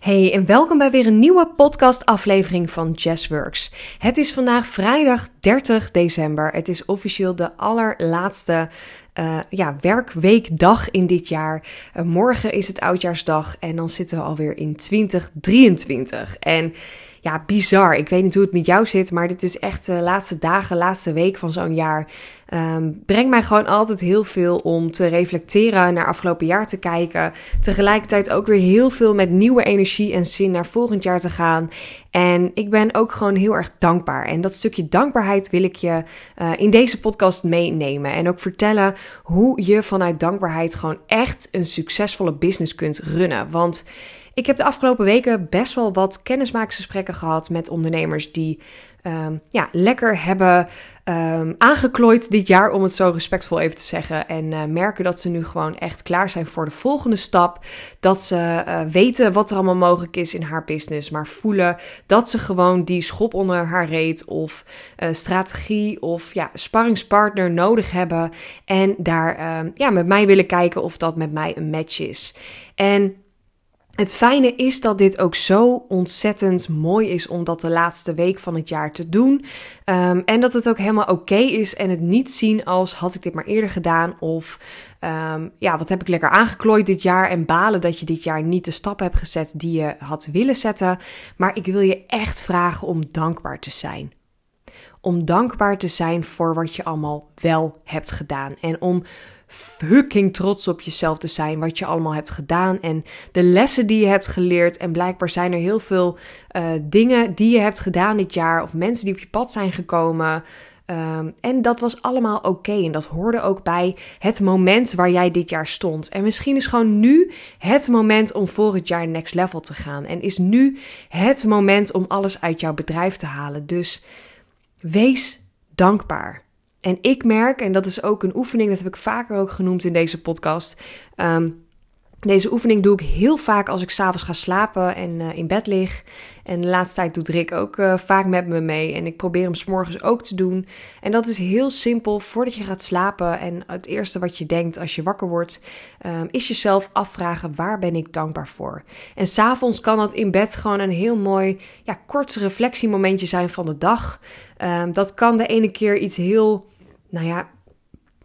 Hey en welkom bij weer een nieuwe podcast-aflevering van Jazzworks. Het is vandaag vrijdag 30 december. Het is officieel de allerlaatste uh, ja, werkweekdag in dit jaar. Uh, morgen is het oudjaarsdag en dan zitten we alweer in 2023. En ja, bizar. Ik weet niet hoe het met jou zit, maar dit is echt de laatste dagen, laatste week van zo'n jaar. Um, brengt mij gewoon altijd heel veel om te reflecteren, naar afgelopen jaar te kijken. Tegelijkertijd ook weer heel veel met nieuwe energie en zin naar volgend jaar te gaan. En ik ben ook gewoon heel erg dankbaar. En dat stukje dankbaarheid wil ik je uh, in deze podcast meenemen. En ook vertellen hoe je vanuit dankbaarheid gewoon echt een succesvolle business kunt runnen. Want ik heb de afgelopen weken best wel wat kennismakingsgesprekken gehad met ondernemers die um, ja, lekker hebben um, aangeklooid dit jaar, om het zo respectvol even te zeggen. En uh, merken dat ze nu gewoon echt klaar zijn voor de volgende stap. Dat ze uh, weten wat er allemaal mogelijk is in haar business, maar voelen dat ze gewoon die schop onder haar reet of uh, strategie of ja, sparringspartner nodig hebben. En daar um, ja, met mij willen kijken of dat met mij een match is. En het fijne is dat dit ook zo ontzettend mooi is om dat de laatste week van het jaar te doen. Um, en dat het ook helemaal oké is en het niet zien als had ik dit maar eerder gedaan of um, ja, wat heb ik lekker aangeklooid dit jaar en balen dat je dit jaar niet de stap hebt gezet die je had willen zetten. Maar ik wil je echt vragen om dankbaar te zijn. Om dankbaar te zijn voor wat je allemaal wel hebt gedaan en om fucking trots op jezelf te zijn, wat je allemaal hebt gedaan en de lessen die je hebt geleerd. En blijkbaar zijn er heel veel uh, dingen die je hebt gedaan dit jaar, of mensen die op je pad zijn gekomen. Um, en dat was allemaal oké. En dat hoorde ook bij het moment waar jij dit jaar stond. En misschien is gewoon nu het moment om volgend jaar next level te gaan. En is nu het moment om alles uit jouw bedrijf te halen. Dus wees dankbaar. En ik merk, en dat is ook een oefening, dat heb ik vaker ook genoemd in deze podcast. Um, deze oefening doe ik heel vaak als ik s'avonds ga slapen en uh, in bed lig. En de laatste tijd doet Rick ook uh, vaak met me mee. En ik probeer hem s'morgens ook te doen. En dat is heel simpel voordat je gaat slapen. En het eerste wat je denkt als je wakker wordt, um, is jezelf afvragen: waar ben ik dankbaar voor? En s'avonds kan dat in bed gewoon een heel mooi, ja, kort reflectiemomentje zijn van de dag. Um, dat kan de ene keer iets heel, nou ja,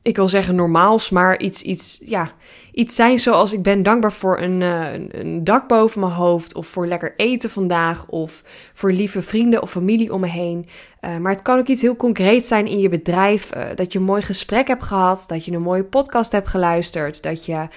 ik wil zeggen normaals, maar iets, iets, ja, iets zijn zoals ik ben dankbaar voor een, uh, een dak boven mijn hoofd, of voor lekker eten vandaag, of voor lieve vrienden of familie om me heen. Uh, maar het kan ook iets heel concreets zijn in je bedrijf, uh, dat je een mooi gesprek hebt gehad, dat je een mooie podcast hebt geluisterd, dat je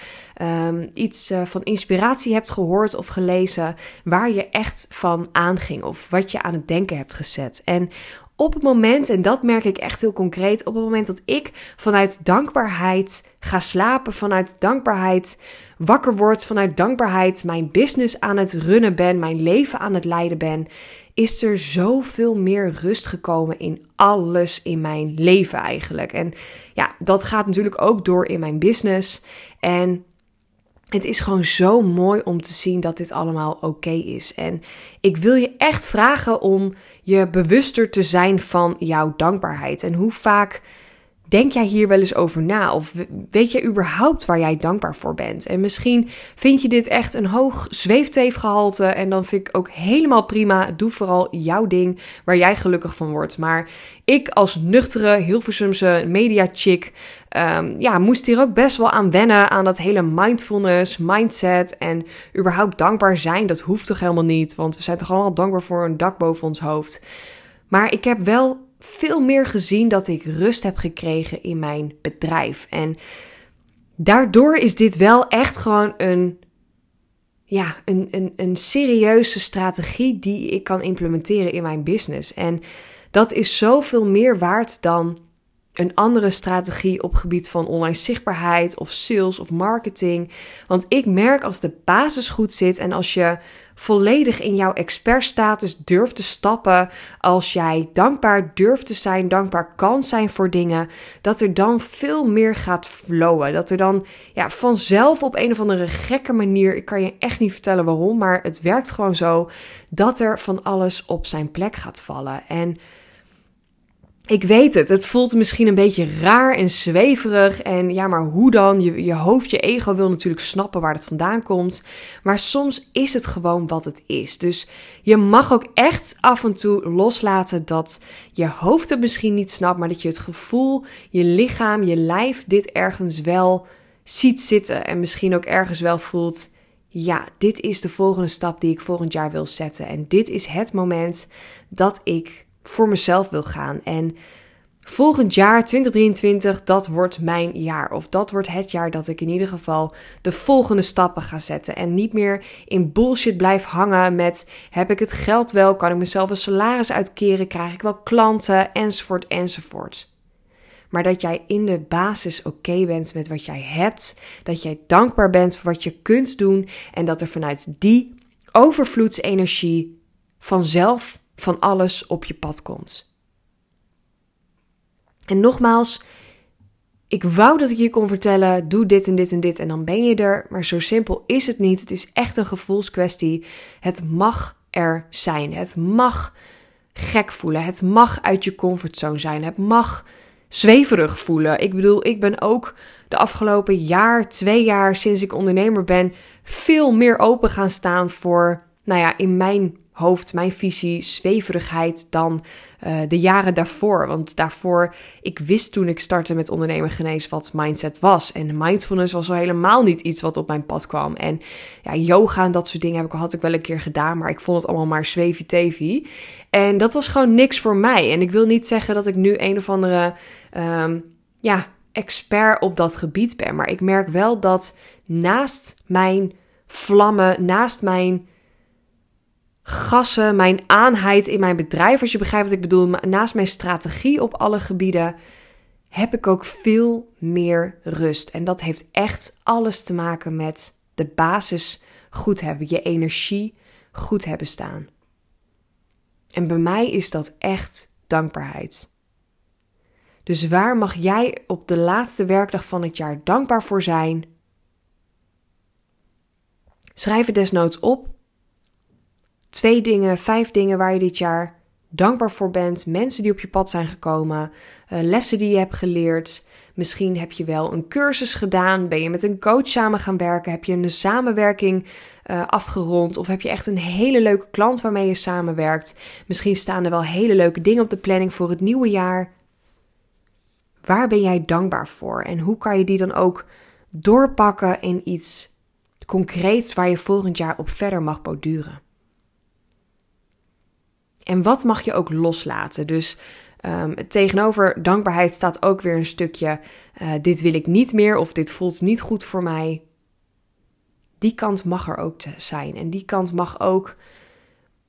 um, iets van inspiratie hebt gehoord of gelezen waar je echt van aanging, of wat je aan het denken hebt gezet. En op het moment, en dat merk ik echt heel concreet, op het moment dat ik vanuit dankbaarheid ga slapen, vanuit dankbaarheid wakker word, vanuit dankbaarheid mijn business aan het runnen ben, mijn leven aan het leiden ben, is er zoveel meer rust gekomen in alles in mijn leven eigenlijk. En ja, dat gaat natuurlijk ook door in mijn business. En het is gewoon zo mooi om te zien dat dit allemaal oké is. En ik wil je echt vragen om je bewuster te zijn van jouw dankbaarheid. En hoe vaak Denk jij hier wel eens over na? Of weet je überhaupt waar jij dankbaar voor bent? En misschien vind je dit echt een hoog zweefteefgehalte. En dan vind ik ook helemaal prima. Doe vooral jouw ding waar jij gelukkig van wordt. Maar ik als nuchtere Hilversumse media chick... Um, ja, moest hier ook best wel aan wennen. Aan dat hele mindfulness, mindset en überhaupt dankbaar zijn. Dat hoeft toch helemaal niet? Want we zijn toch allemaal dankbaar voor een dak boven ons hoofd. Maar ik heb wel veel meer gezien dat ik rust heb gekregen in mijn bedrijf. En daardoor is dit wel echt gewoon een, ja, een, een, een serieuze strategie die ik kan implementeren in mijn business. En dat is zoveel meer waard dan een andere strategie op gebied van online zichtbaarheid of sales of marketing. Want ik merk als de basis goed zit en als je volledig in jouw expertstatus durft te stappen, als jij dankbaar durft te zijn, dankbaar kan zijn voor dingen, dat er dan veel meer gaat flowen. Dat er dan ja, vanzelf op een of andere gekke manier, ik kan je echt niet vertellen waarom, maar het werkt gewoon zo, dat er van alles op zijn plek gaat vallen. En ik weet het, het voelt misschien een beetje raar en zweverig. En ja, maar hoe dan? Je, je hoofd, je ego wil natuurlijk snappen waar het vandaan komt. Maar soms is het gewoon wat het is. Dus je mag ook echt af en toe loslaten dat je hoofd het misschien niet snapt, maar dat je het gevoel, je lichaam, je lijf dit ergens wel ziet zitten. En misschien ook ergens wel voelt. Ja, dit is de volgende stap die ik volgend jaar wil zetten. En dit is het moment dat ik voor mezelf wil gaan. En volgend jaar, 2023, dat wordt mijn jaar. Of dat wordt het jaar dat ik in ieder geval de volgende stappen ga zetten. En niet meer in bullshit blijf hangen met: heb ik het geld wel? Kan ik mezelf een salaris uitkeren? Krijg ik wel klanten? Enzovoort, enzovoort. Maar dat jij in de basis oké bent met wat jij hebt. Dat jij dankbaar bent voor wat je kunt doen. En dat er vanuit die overvloedsenergie vanzelf van alles op je pad komt. En nogmaals, ik wou dat ik je kon vertellen: doe dit en dit en dit en dan ben je er. Maar zo simpel is het niet. Het is echt een gevoelskwestie. Het mag er zijn. Het mag gek voelen. Het mag uit je comfortzone zijn. Het mag zweverig voelen. Ik bedoel, ik ben ook de afgelopen jaar, twee jaar sinds ik ondernemer ben, veel meer open gaan staan voor, nou ja, in mijn hoofd, mijn visie, zweverigheid dan uh, de jaren daarvoor. Want daarvoor, ik wist toen ik startte met ondernemer genees wat mindset was. En mindfulness was al helemaal niet iets wat op mijn pad kwam. En ja, yoga en dat soort dingen heb ik, had ik wel een keer gedaan, maar ik vond het allemaal maar zwevi-tevi. En dat was gewoon niks voor mij. En ik wil niet zeggen dat ik nu een of andere, um, ja, expert op dat gebied ben. Maar ik merk wel dat naast mijn vlammen, naast mijn gassen, mijn aanheid in mijn bedrijf, als je begrijpt wat ik bedoel, naast mijn strategie op alle gebieden, heb ik ook veel meer rust. En dat heeft echt alles te maken met de basis goed hebben, je energie goed hebben staan. En bij mij is dat echt dankbaarheid. Dus waar mag jij op de laatste werkdag van het jaar dankbaar voor zijn? Schrijf het desnoods op twee dingen, vijf dingen waar je dit jaar dankbaar voor bent. Mensen die op je pad zijn gekomen, uh, lessen die je hebt geleerd. Misschien heb je wel een cursus gedaan, ben je met een coach samen gaan werken, heb je een samenwerking uh, afgerond of heb je echt een hele leuke klant waarmee je samenwerkt. Misschien staan er wel hele leuke dingen op de planning voor het nieuwe jaar. Waar ben jij dankbaar voor en hoe kan je die dan ook doorpakken in iets concreets waar je volgend jaar op verder mag borduren? En wat mag je ook loslaten? Dus um, tegenover dankbaarheid staat ook weer een stukje: uh, dit wil ik niet meer of dit voelt niet goed voor mij. Die kant mag er ook zijn. En die kant mag ook,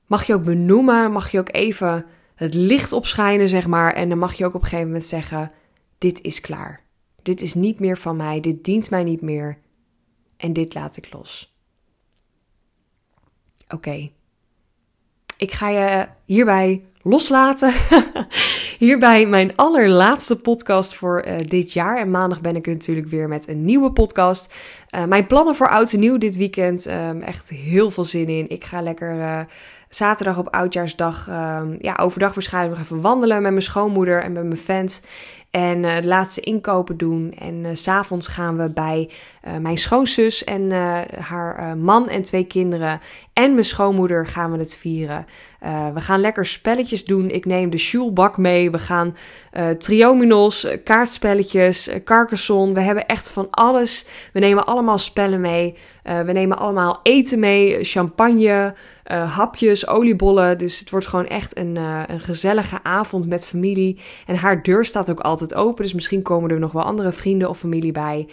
mag je ook benoemen, mag je ook even het licht opschijnen, zeg maar. En dan mag je ook op een gegeven moment zeggen: dit is klaar. Dit is niet meer van mij, dit dient mij niet meer. En dit laat ik los. Oké. Ik ga je hierbij loslaten. hierbij mijn allerlaatste podcast voor uh, dit jaar. En maandag ben ik natuurlijk weer met een nieuwe podcast. Uh, mijn plannen voor oud en nieuw dit weekend. Um, echt heel veel zin in. Ik ga lekker uh, zaterdag op oudjaarsdag, um, ja, overdag waarschijnlijk nog even wandelen met mijn schoonmoeder en met mijn fans. En uh, de laatste inkopen doen. En uh, s'avonds gaan we bij uh, mijn schoonzus en haar man en twee kinderen. En mijn schoonmoeder gaan we het vieren. We gaan lekker spelletjes doen. Ik neem de Schulbak mee. We gaan triominos, kaartspelletjes, Carcassonne. We hebben echt van alles. We nemen allemaal spellen mee. we nemen allemaal eten mee, champagne, hapjes, oliebollen. Dus het wordt gewoon echt een, een gezellige avond met familie. En haar deur staat ook altijd open. Dus misschien komen er nog wel andere vrienden of familie bij.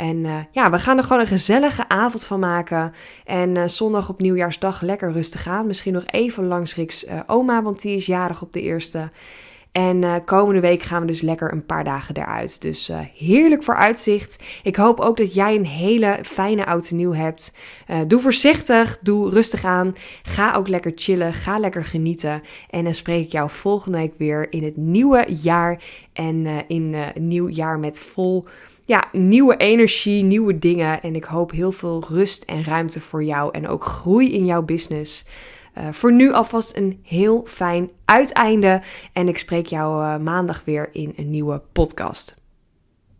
En uh, ja, we gaan er gewoon een gezellige avond van maken. En uh, zondag op nieuwjaarsdag lekker rustig aan. Misschien nog even langs Riks uh, oma, want die is jarig op de eerste. En komende week gaan we dus lekker een paar dagen eruit. Dus heerlijk vooruitzicht. Ik hoop ook dat jij een hele fijne oud nieuw hebt. Doe voorzichtig, doe rustig aan. Ga ook lekker chillen, ga lekker genieten. En dan spreek ik jou volgende week weer in het nieuwe jaar. En in een nieuw jaar met vol ja, nieuwe energie, nieuwe dingen. En ik hoop heel veel rust en ruimte voor jou. En ook groei in jouw business. voor nu alvast een heel fijn uiteinde. En ik spreek jou maandag weer in een nieuwe podcast.